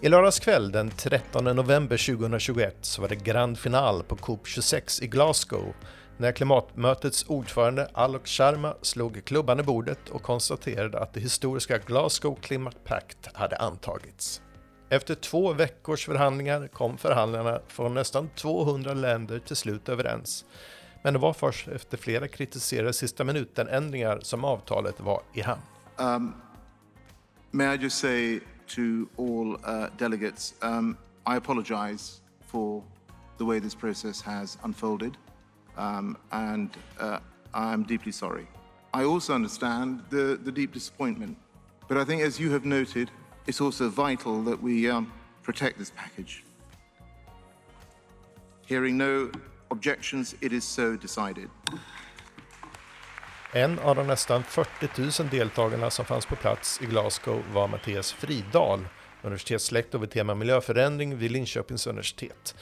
I lördags kväll den 13 november 2021 så var det grand final på COP26 i Glasgow när klimatmötets ordförande Alok Sharma slog klubban i bordet och konstaterade att det historiska Glasgow Climate Pact hade antagits. Efter två veckors förhandlingar kom förhandlarna från nästan 200 länder till slut överens. Men det var först efter flera kritiserade sista minuten-ändringar som avtalet var i hamn. Um, may I just say to all uh, delegates, um, I apologize for the way this process has unfolded. um, and uh, I'm deeply sorry. I also understand the, the deep disappointment, but I think, as you have noted, it's also vital that we um, protect this package. Hearing no objections, it is so decided. En av de nästan 40 000 deltagarna som fanns på plats i Glasgow var Mattias Fridal, universitetslektor vid tema miljöförändring vid Linköpings universitet.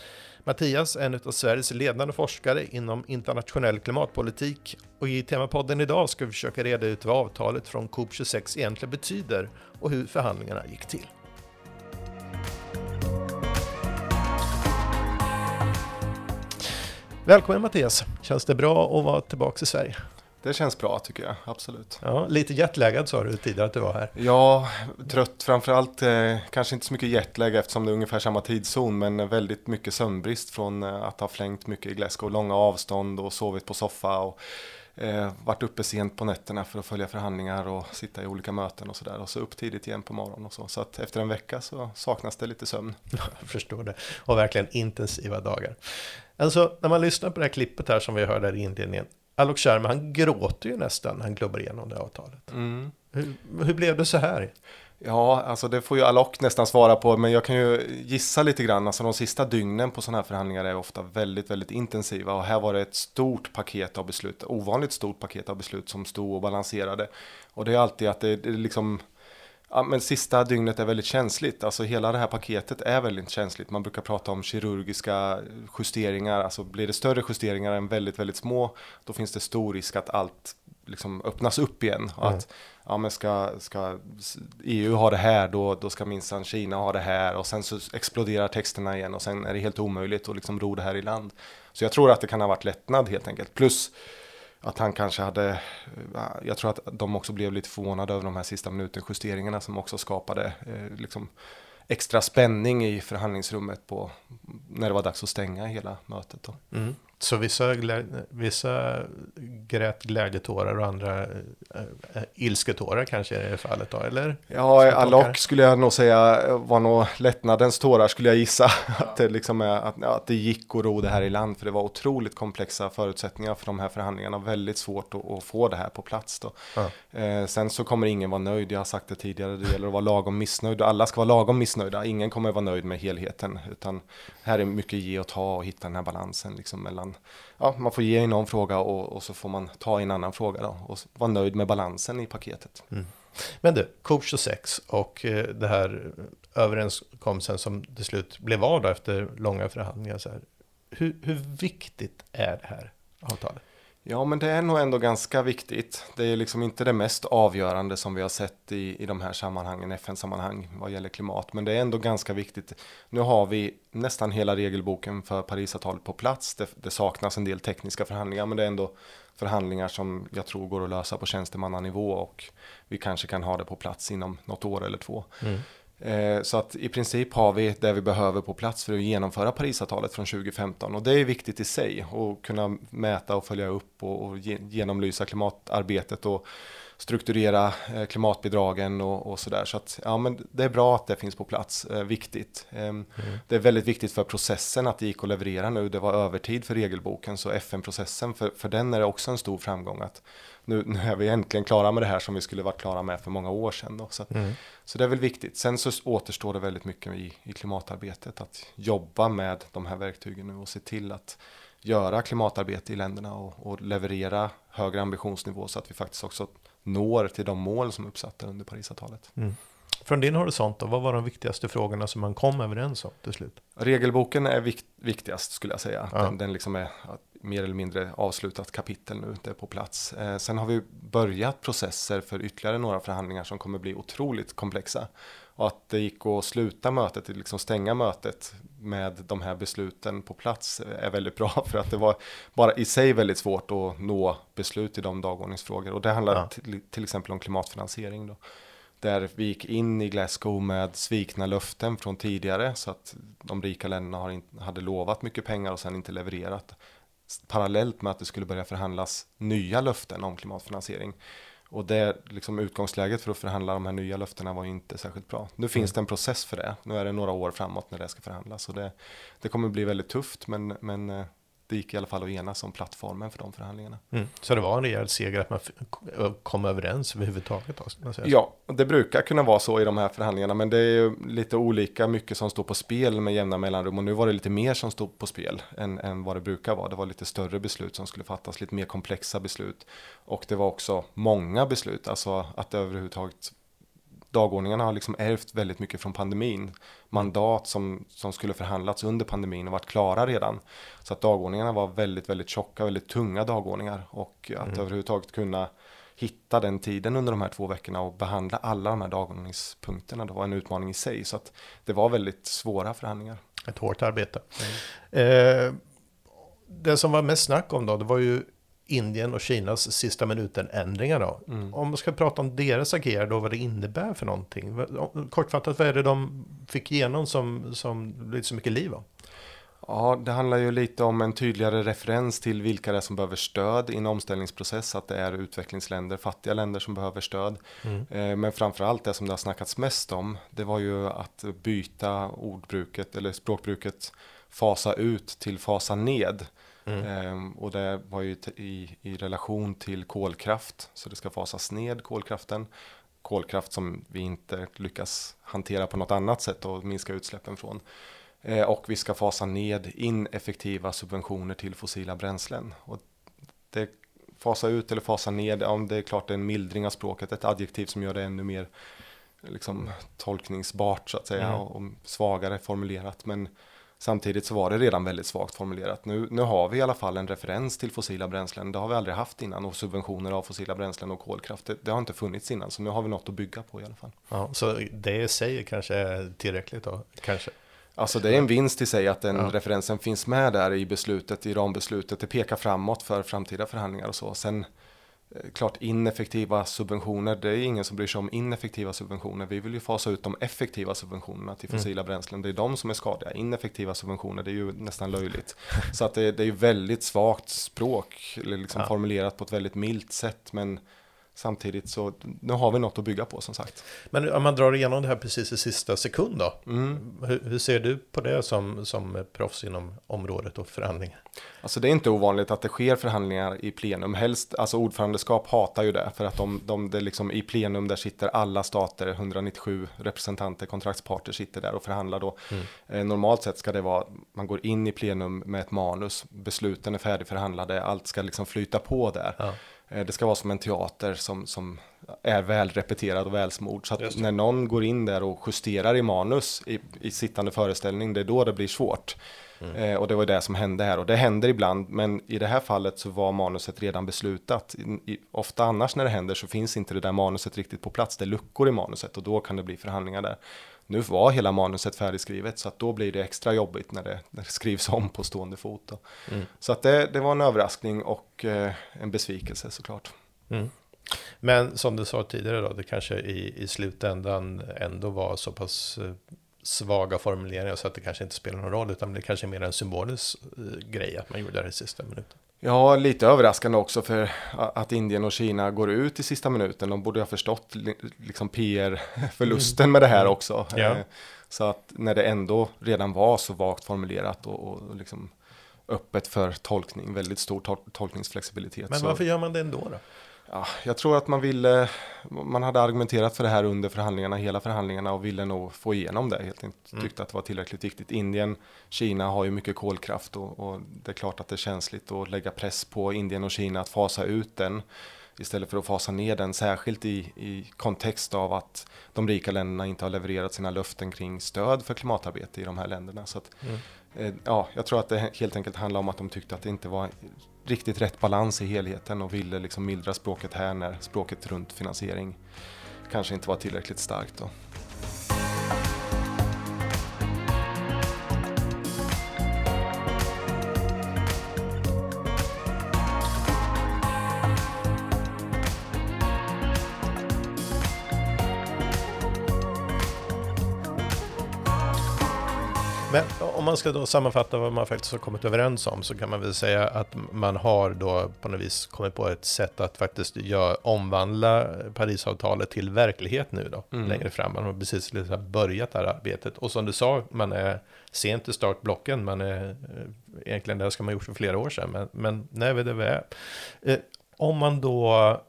Mattias är en av Sveriges ledande forskare inom internationell klimatpolitik och i Temapodden idag ska vi försöka reda ut vad avtalet från COP26 egentligen betyder och hur förhandlingarna gick till. Välkommen Mattias! Känns det bra att vara tillbaka i Sverige? Det känns bra tycker jag, absolut. Ja, lite jetlaggad sa du tidigare att du var här. Ja, trött framförallt, eh, kanske inte så mycket jetlag eftersom det är ungefär samma tidszon, men väldigt mycket sömnbrist från eh, att ha flängt mycket i Glasgow, långa avstånd och sovit på soffa och eh, varit uppe sent på nätterna för att följa förhandlingar och sitta i olika möten och sådär och så upp tidigt igen på morgonen och så. Så att efter en vecka så saknas det lite sömn. Jag förstår det. Och verkligen intensiva dagar. Alltså, när man lyssnar på det här klippet här som vi hörde i inledningen, Alok Sharma, han gråter ju nästan när han klubbar igenom det avtalet. Mm. Hur, hur, blev det så här? Ja, alltså det får ju Alok nästan svara på, men jag kan ju gissa lite grann. Alltså de sista dygnen på sådana här förhandlingar är ofta väldigt, väldigt intensiva och här var det ett stort paket av beslut, ovanligt stort paket av beslut som stod och balanserade. Och det är alltid att det, det liksom Ja, men sista dygnet är väldigt känsligt. Alltså hela det här paketet är väldigt känsligt. Man brukar prata om kirurgiska justeringar. Alltså blir det större justeringar än väldigt, väldigt små, då finns det stor risk att allt liksom öppnas upp igen. Mm. Att, ja, men ska, ska EU ha det här, då, då ska minsann Kina ha det här. Och sen så exploderar texterna igen och sen är det helt omöjligt att liksom ro det här i land. Så jag tror att det kan ha varit lättnad helt enkelt. Plus att han kanske hade, eh, jag tror att de också blev lite förvånade över de här sista minuten justeringarna som också skapade eh, liksom extra spänning i förhandlingsrummet på när det var dags att stänga hela mötet. Då. Mm. Så vissa, vissa grät glädjetårar och andra äh, ilsketårar kanske är det fallet då, eller? Ja, Alok skulle jag nog säga var nog lättnadens tårar skulle jag gissa. Ja. att, det liksom är, att, att det gick att ro det här i land, för det var otroligt komplexa förutsättningar för de här förhandlingarna. Väldigt svårt att, att få det här på plats då. Ja. Eh, sen så kommer ingen vara nöjd, jag har sagt det tidigare, det gäller att vara lagom missnöjd. Alla ska vara lagom missnöjda, ingen kommer vara nöjd med helheten, utan här är mycket ge och ta och hitta den här balansen liksom mellan man, ja, man får ge i någon fråga och, och, så får man ta i en annan fråga då, och vara nöjd med balansen i paketet. Mm. Men du, COP 26 och eh, det här överenskommelsen som till slut blev av efter långa förhandlingar. Så här, hur, hur viktigt är det här avtalet? Ja, men det är nog ändå ganska viktigt. Det är liksom inte det mest avgörande som vi har sett i, i de här sammanhangen, FN-sammanhang vad gäller klimat, men det är ändå ganska viktigt. Nu har vi nästan hela regelboken för Parisavtalet på plats. Det, det saknas en del tekniska förhandlingar, men det är ändå förhandlingar som jag tror går att lösa på tjänstemannanivå och vi kanske kan ha det på plats inom något år eller två. Mm. Eh, så att i princip har vi det vi behöver på plats för att genomföra Parisavtalet från 2015 och det är viktigt i sig att kunna mäta och följa upp och, genomlysa klimatarbetet och strukturera eh, klimatbidragen och, och sådär. Så att ja, men det är bra att det finns på plats, eh, viktigt. Ehm, mm. Det är väldigt viktigt för processen att det gick att leverera nu. Det var övertid för regelboken så FN-processen för, för den är det också en stor framgång att nu, nu är vi äntligen klara med det här som vi skulle varit klara med för många år sedan. Då. Så, att, mm. så det är väl viktigt. Sen så återstår det väldigt mycket i, i klimatarbetet att jobba med de här verktygen nu och se till att göra klimatarbete i länderna och, och leverera högre ambitionsnivå så att vi faktiskt också når till de mål som är uppsatta under Parisavtalet. Mm. Från din horisont, då, vad var de viktigaste frågorna som man kom överens om till slut? Regelboken är vikt, viktigast skulle jag säga. Ja. Den, den liksom är mer eller mindre avslutat kapitel nu, det är på plats. Eh, sen har vi börjat processer för ytterligare några förhandlingar som kommer bli otroligt komplexa. Och att det gick att sluta mötet, liksom stänga mötet med de här besluten på plats är väldigt bra för att det var bara i sig väldigt svårt att nå beslut i de dagordningsfrågor. Och det handlar ja. till, till, exempel om klimatfinansiering. Då där vi gick in i Glasgow med svikna löften från tidigare så att de rika länderna har in, hade lovat mycket pengar och sen inte levererat. Parallellt med att det skulle börja förhandlas nya löften om klimatfinansiering. Och det liksom utgångsläget för att förhandla de här nya löftena var inte särskilt bra. Nu finns mm. det en process för det. Nu är det några år framåt när det ska förhandlas. Och det, det kommer bli väldigt tufft men, men eh, det gick i alla fall att enas om plattformen för de förhandlingarna. Mm. Så det var en rejäl seger att man kom överens överhuvudtaget? Ja, det brukar kunna vara så i de här förhandlingarna, men det är lite olika mycket som står på spel med jämna mellanrum och nu var det lite mer som stod på spel än, än vad det brukar vara. Det var lite större beslut som skulle fattas, lite mer komplexa beslut och det var också många beslut, alltså att överhuvudtaget dagordningarna har liksom ärvt väldigt mycket från pandemin. Mandat som, som skulle förhandlats under pandemin och varit klara redan. Så att dagordningarna var väldigt, väldigt tjocka, väldigt tunga dagordningar. Och att mm. överhuvudtaget kunna hitta den tiden under de här två veckorna och behandla alla de här dagordningspunkterna. Det var en utmaning i sig. Så att det var väldigt svåra förhandlingar. Ett hårt arbete. Mm. Eh, det som var mest snack om då, det var ju Indien och Kinas sista minuten-ändringar då. Mm. Om man ska prata om deras agerande och vad det innebär för någonting. Kortfattat, vad är det de fick igenom som, som blev så mycket liv av? Ja, det handlar ju lite om en tydligare referens till vilka det är som behöver stöd i en omställningsprocess, att det är utvecklingsländer, fattiga länder som behöver stöd. Mm. Eh, men framförallt det som det har snackats mest om, det var ju att byta ordbruket eller språkbruket fasa ut till fasa ned. Mm. Ehm, och det var ju i, i relation till kolkraft, så det ska fasas ned kolkraften. Kolkraft som vi inte lyckas hantera på något annat sätt och minska utsläppen från. Ehm, och vi ska fasa ned ineffektiva subventioner till fossila bränslen. Och det fasa ut eller fasa ned, ja, det är klart det är en mildring av språket, ett adjektiv som gör det ännu mer liksom, tolkningsbart så att säga mm. och, och svagare formulerat. Men Samtidigt så var det redan väldigt svagt formulerat. Nu, nu har vi i alla fall en referens till fossila bränslen. Det har vi aldrig haft innan och subventioner av fossila bränslen och kolkraft. Det, det har inte funnits innan så nu har vi något att bygga på i alla fall. Ja, så det sig kanske är tillräckligt då? Kanske? Alltså det är en vinst i sig att den ja. referensen finns med där i beslutet, i rambeslutet. Det pekar framåt för framtida förhandlingar och så. Sen klart ineffektiva subventioner, det är ingen som bryr sig om ineffektiva subventioner. Vi vill ju fasa ut de effektiva subventionerna till mm. fossila mm. bränslen. Det är de som är skadliga. Ineffektiva subventioner, det är ju nästan löjligt. Så att det, det är ju väldigt svagt språk, liksom ja. formulerat på ett väldigt milt sätt. Men samtidigt så nu har vi något att bygga på som sagt. Men om man drar igenom det här precis i sista sekund då. Mm. Hur, hur, ser du på det som, som proffs inom området och förhandlingar? Alltså det är inte ovanligt att det sker förhandlingar i plenum. Helst, alltså ordförandeskap hatar ju det för att de, de det liksom i plenum där sitter alla stater, 197 representanter, kontraktsparter sitter där och förhandlar då. Mm. Eh, normalt sett ska det vara, man går in i plenum med ett manus, besluten är färdigförhandlade, allt ska liksom flyta på där. Ja. Eh, det ska vara som en teater som, som är väl repeterad och välsmord. Så att när någon går in där och justerar i manus i, i sittande föreställning, det är då det blir svårt. Mm. Eh, och det var det som hände här. Och det händer ibland, men i det här fallet så var manuset redan beslutat. I, i, ofta annars när det händer så finns inte det där manuset riktigt på plats. Det är luckor i manuset och då kan det bli förhandlingar där. Nu var hela manuset färdigskrivet så att då blir det extra jobbigt när det, när det skrivs om på stående fot. Mm. Så att det, det, var en överraskning och eh, en besvikelse såklart. Mm. Men som du sa tidigare då, det kanske i, i slutändan ändå var så pass eh, svaga formuleringar så att det kanske inte spelar någon roll utan det kanske är mer en symbolisk eh, grej att man gjorde det i sista minuten. Ja, lite överraskande också för att Indien och Kina går ut i sista minuten. De borde ha förstått liksom PR-förlusten med det här mm. också. Ja. Eh, så att när det ändå redan var så vagt formulerat och, och liksom öppet för tolkning, väldigt stor tol tolkningsflexibilitet. Men varför så... gör man det ändå då? Ja, jag tror att man ville, man hade argumenterat för det här under förhandlingarna, hela förhandlingarna och ville nog få igenom det. Helt enkelt mm. tyckte att det var tillräckligt viktigt. Indien, Kina har ju mycket kolkraft och, och, det är klart att det är känsligt att lägga press på Indien och Kina att fasa ut den istället för att fasa ner den, särskilt i, i kontext av att de rika länderna inte har levererat sina löften kring stöd för klimatarbete i de här länderna. Så att, mm. eh, ja, jag tror att det helt enkelt handlar om att de tyckte att det inte var riktigt rätt balans i helheten och ville liksom mildra språket här när språket runt finansiering kanske inte var tillräckligt starkt. Då. Man ska då sammanfatta vad man faktiskt har kommit överens om så kan man väl säga att man har då på något vis kommit på ett sätt att faktiskt gör, omvandla Parisavtalet till verklighet nu då, mm. längre fram. Man har precis liksom börjat det här arbetet. Och som du sa, man är sent i startblocken, man är eh, egentligen det ska man gjort för flera år sedan, men, men nu är vi där vi är. Eh, om man då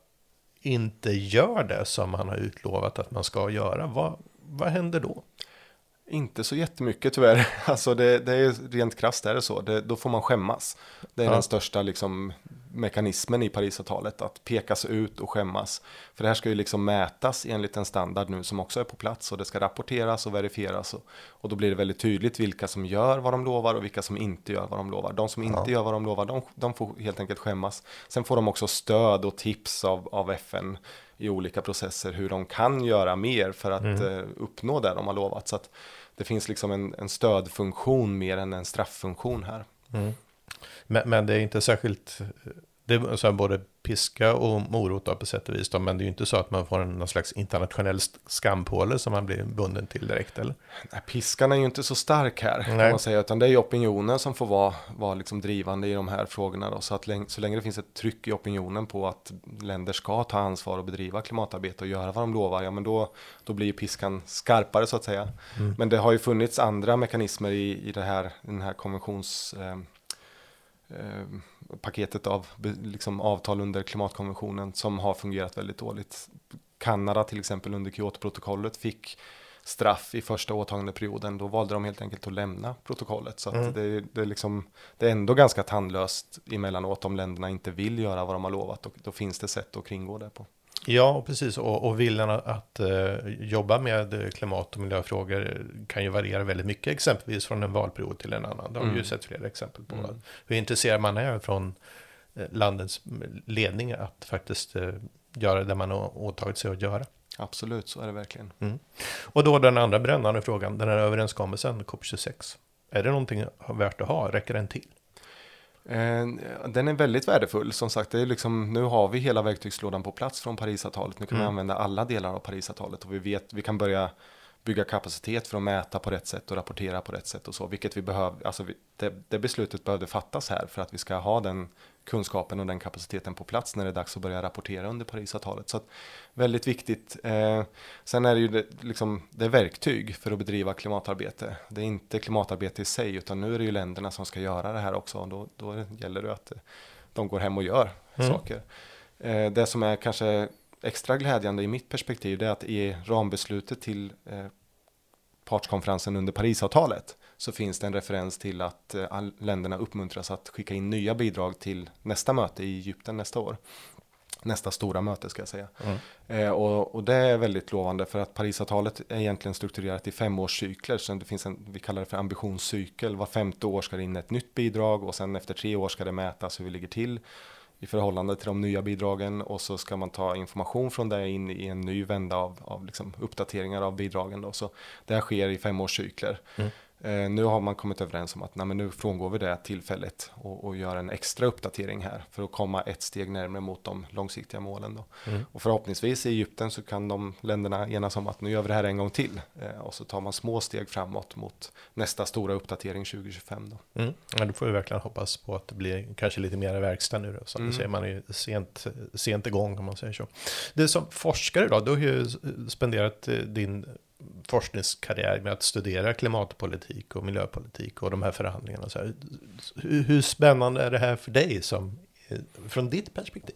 inte gör det som man har utlovat att man ska göra, vad, vad händer då? Inte så jättemycket tyvärr. Alltså det, det är rent krasst är det så. Det, då får man skämmas. Det är ja. den största liksom, mekanismen i Parisavtalet. Att pekas ut och skämmas. För det här ska ju liksom mätas enligt en standard nu som också är på plats. Och det ska rapporteras och verifieras. Och, och då blir det väldigt tydligt vilka som gör vad de lovar och vilka som inte gör vad de lovar. De som inte ja. gör vad de lovar, de, de får helt enkelt skämmas. Sen får de också stöd och tips av, av FN i olika processer hur de kan göra mer för att mm. uh, uppnå det de har lovat. Så att det finns liksom en, en stödfunktion mer än en strafffunktion här. Mm. Men, men, det är inte särskilt det är så både piska och morot på sätt och vis. Då, men det är ju inte så att man får en någon slags internationell skampåle som man blir bunden till direkt. Eller? Nej, piskan är ju inte så stark här kan man säga. Utan det är ju opinionen som får vara, vara liksom drivande i de här frågorna. Då, så, att så länge det finns ett tryck i opinionen på att länder ska ta ansvar och bedriva klimatarbete och göra vad de lovar. Ja men då, då blir ju piskan skarpare så att säga. Mm. Men det har ju funnits andra mekanismer i, i det här, den här konventions... Eh, paketet av liksom, avtal under klimatkonventionen som har fungerat väldigt dåligt. Kanada till exempel under Kyotoprotokollet fick straff i första åtagandeperioden. Då valde de helt enkelt att lämna protokollet. Så mm. det, det, är liksom, det är ändå ganska tandlöst emellanåt om länderna inte vill göra vad de har lovat. Och då finns det sätt att kringgå det på. Ja, precis. Och, och viljan att, uh, jobba med klimat och miljöfrågor kan ju variera väldigt mycket, exempelvis från en valperiod till en annan. Det har mm. vi ju sett flera exempel på. Mm. Hur intresserad man är från uh, landets ledning att faktiskt uh, göra det man har åtagit sig att göra. Absolut, så är det verkligen. Mm. Och då den andra brännande frågan, den här överenskommelsen, COP26. Är det någonting värt att ha? Räcker den till? Eh, den är väldigt värdefull. Som sagt, det är liksom, nu har vi hela verktygslådan på plats från Parisavtalet. Nu kan mm. vi använda alla delar av Parisavtalet och vi vet, vi kan börja bygga kapacitet för att mäta på rätt sätt och rapportera på rätt sätt och så, vilket vi behöver, alltså det, det, beslutet behövde fattas här för att vi ska ha den kunskapen och den kapaciteten på plats när det är dags att börja rapportera under Parisavtalet. Så att, väldigt viktigt. Eh, sen är det ju det, liksom, det är verktyg för att bedriva klimatarbete. Det är inte klimatarbete i sig, utan nu är det ju länderna som ska göra det här också. Och då, då gäller det att de går hem och gör mm. saker. Eh, det som är kanske extra glädjande i mitt perspektiv, det är att i rambeslutet till eh, partskonferensen under Parisavtalet så finns det en referens till att eh, länderna uppmuntras att skicka in nya bidrag till nästa möte i Egypten nästa år. Nästa stora möte ska jag säga. Mm. Eh, och, och, det är väldigt lovande för att Parisavtalet är egentligen strukturerat i femårscykler. Så det finns en, vi kallar det för ambitionscykel. Var femte år ska det in ett nytt bidrag och sen efter tre år ska det mätas hur vi ligger till i förhållande till de nya bidragen och så ska man ta information från det in i en ny vända av, av liksom uppdateringar av bidragen. Då. Så det här sker i femårscykler. Mm. Eh, nu har man kommit överens om att nej, nu frångår vi det tillfället och, och gör en extra uppdatering här för att komma ett steg närmare mot de långsiktiga målen. Då. Mm. Och förhoppningsvis i Egypten så kan de länderna enas om att nu gör vi det här en gång till eh, och så tar man små steg framåt mot nästa stora uppdatering 2025. Då. Mm. Ja, då får vi verkligen hoppas på att det blir kanske lite mer verkstad nu. Då. Som mm. du säger, man är sent, sent igång om man säger så. Det som forskare då, du har ju spenderat eh, din forskningskarriär med att studera klimatpolitik och miljöpolitik och de här förhandlingarna. Så här, hur, hur spännande är det här för dig som, eh, från ditt perspektiv?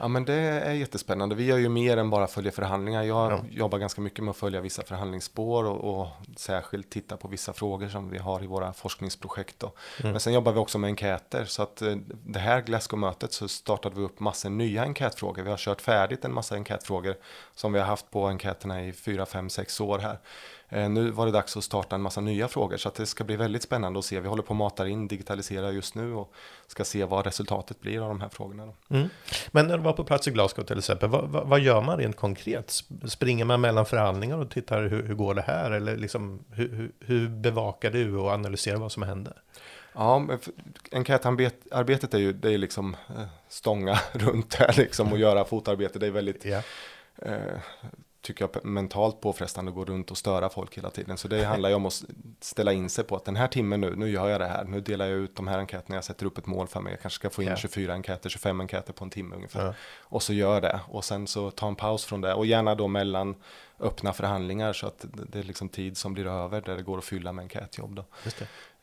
Ja men det är jättespännande. Vi gör ju mer än bara följa förhandlingar. Jag ja. jobbar ganska mycket med att följa vissa förhandlingsspår och, och, särskilt titta på vissa frågor som vi har i våra forskningsprojekt. Mm. Men sen jobbar vi också med enkäter. Så att eh, det här Glasgow-mötet så startade vi upp massor nya enkätfrågor. Vi har kört färdigt en massa enkätfrågor som vi har haft på enkäterna i fyra, fem, sex år här. Eh, nu var det dags att starta en massa nya frågor så att det ska bli väldigt spännande att se. Vi håller på att mata in, digitalisera just nu och ska se vad resultatet blir av de här frågorna. Mm. Men när du var på plats i Glasgow till exempel, vad, vad, vad, gör man rent konkret? Springer man mellan förhandlingar och tittar hur, hur går det här? Eller liksom, hur, hur, bevakar du och analyserar vad som händer? Ja, enkätarbetet är ju det är liksom eh, stånga runt här liksom och göra fotarbete. Det är väldigt, yeah. eh, tycker jag, mentalt påfrestande att gå runt och störa folk hela tiden. Så det handlar ju om att ställa in sig på att den här timmen nu, nu gör jag det här. Nu delar jag ut de här enkäterna, jag sätter upp ett mål för mig. Jag kanske ska få in yeah. 24 enkäter, 25 enkäter på en timme ungefär. Yeah. Och så gör det. Och sen så ta en paus från det. Och gärna då mellan öppna förhandlingar så att det är liksom tid som blir över där det går att fylla med enkätjobb. Då.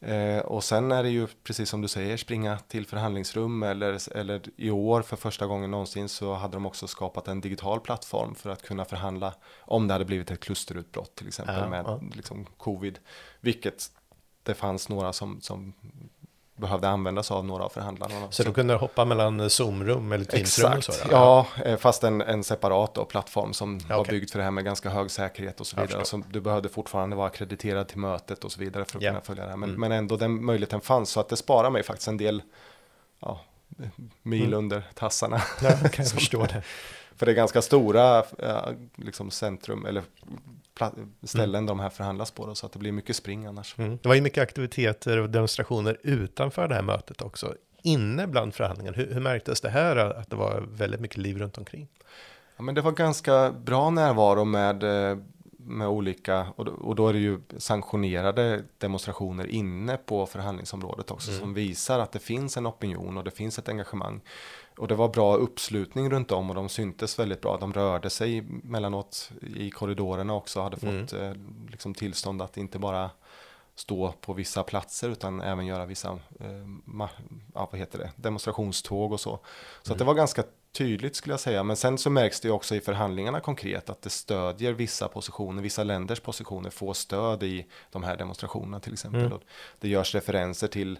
Eh, och sen är det ju precis som du säger springa till förhandlingsrum eller, eller i år för första gången någonsin så hade de också skapat en digital plattform för att kunna förhandla om det hade blivit ett klusterutbrott till exempel ja, med ja. Liksom, covid. Vilket det fanns några som, som behövde användas av några av förhandlarna. Så, du kunde hoppa mellan Zoom-rum eller Teams-rum? Exakt, ja, eh, fast en, en separat då, plattform som okay. var byggd för det här med ganska hög säkerhet och så vidare. Så du behövde fortfarande vara akkrediterad till mötet och så vidare för att yeah. kunna följa det här. Men, mm. men ändå den möjligheten fanns, så att det sparar mig faktiskt en del ja, mil mm. under tassarna. Ja, kan jag förstå det. För det är ganska stora liksom centrum, eller ställen mm. de här förhandlas på då, så att det blir mycket spring annars. Mm. Det var ju mycket aktiviteter och demonstrationer utanför det här mötet också. Inne bland förhandlingarna, hur, hur märktes det här att det var väldigt mycket liv runt omkring? Ja, men det var ganska bra närvaro med, eh, med olika, och då, och då är det ju sanktionerade demonstrationer inne på förhandlingsområdet också, mm. som visar att det finns en opinion och det finns ett engagemang. Och det var bra uppslutning runt om och de syntes väldigt bra. De rörde sig mellanåt i korridorerna också, hade mm. fått mm. eh, liksom tillstånd att inte bara stå på vissa platser utan även göra vissa eh, ja, vad heter det? demonstrationståg och så. Så mm. det var ganska tydligt skulle jag säga. Men sen så märks det också i förhandlingarna konkret att det stödjer vissa positioner, vissa länders positioner får stöd i de här demonstrationerna till exempel. Mm. Det görs referenser till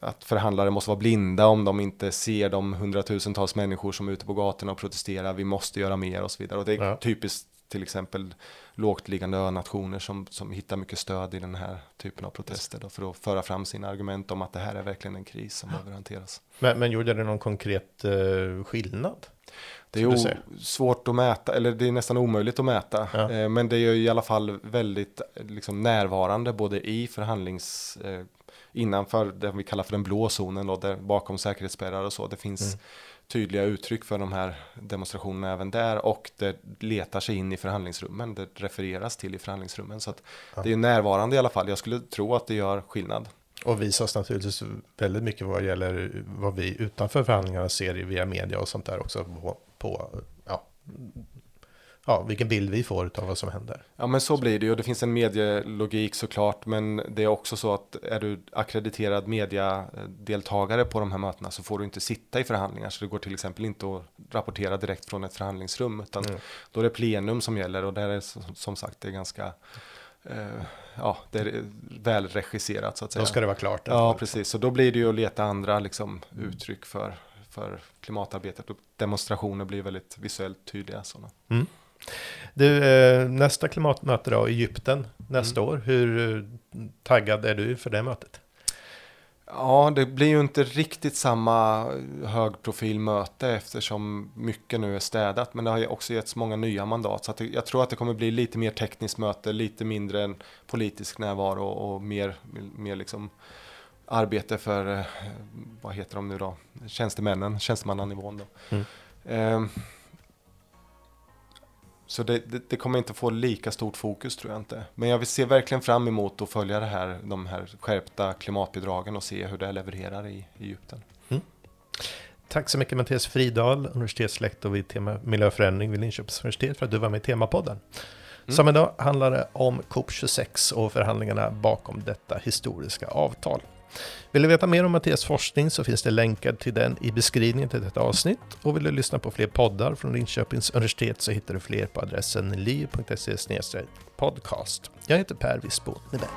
att förhandlare måste vara blinda om de inte ser de hundratusentals människor som är ute på gatorna och protesterar. Vi måste göra mer och så vidare. Och det är ja. typiskt till exempel lågt liggande önationer som, som hittar mycket stöd i den här typen av protester då, för att föra fram sina argument om att det här är verkligen en kris som behöver hanteras. Men, men gjorde det någon konkret uh, skillnad? Det är svårt att mäta, eller det är nästan omöjligt att mäta. Ja. Eh, men det är ju i alla fall väldigt liksom, närvarande både i förhandlings eh, innanför det vi kallar för den blå zonen då, där bakom säkerhetsspärrar och så. Det finns mm. tydliga uttryck för de här demonstrationerna även där och det letar sig in i förhandlingsrummen. Det refereras till i förhandlingsrummen så att ja. det är närvarande i alla fall. Jag skulle tro att det gör skillnad. Och visas naturligtvis väldigt mycket vad gäller vad vi utanför förhandlingarna ser via media och sånt där också på, på ja, ja, vilken bild vi får av vad som händer. Ja, men så blir det ju. Det finns en medielogik såklart, men det är också så att är du akkrediterad mediadeltagare på de här mötena så får du inte sitta i förhandlingar. Så det går till exempel inte att rapportera direkt från ett förhandlingsrum, utan mm. då är det plenum som gäller och där är som sagt det är ganska Uh, ja, det är väl regisserat så att säga. Då ska det vara klart. Ja, precis. Så då blir det ju att leta andra liksom, uttryck för, för klimatarbetet och demonstrationer blir väldigt visuellt tydliga sådana. Mm. Du, eh, nästa klimatmöte då, Egypten nästa mm. år. Hur eh, taggad är du för det mötet? Ja, det blir ju inte riktigt samma högprofilmöte eftersom mycket nu är städat. Men det har ju också getts många nya mandat. Så jag tror att det kommer bli lite mer tekniskt möte, lite mindre än politisk närvaro och mer, mer liksom arbete för, eh, vad heter de nu då, tjänstemännen, tjänstemannanivån då. Mm. Eh, så det, det, det, kommer inte få lika stort fokus tror jag inte. Men jag ser verkligen fram emot att följa det här, de här skärpta klimatbidragen och se hur det levererar i, i Egypten. Mm. Tack så mycket Mattias Fridal, universitetslektor vid tema miljöförändring vid Linköpings universitet för att du var med i Temapodden. Mm. Som idag handlar det om COP26 och förhandlingarna bakom detta historiska avtal. Vill du veta mer om Mattias forskning så finns det länkar till den i beskrivningen till detta avsnitt. Och vill du lyssna på fler poddar från Linköpings universitet så hittar du fler på adressen liv.se podcast. Jag heter Per Wirsbo Nivell.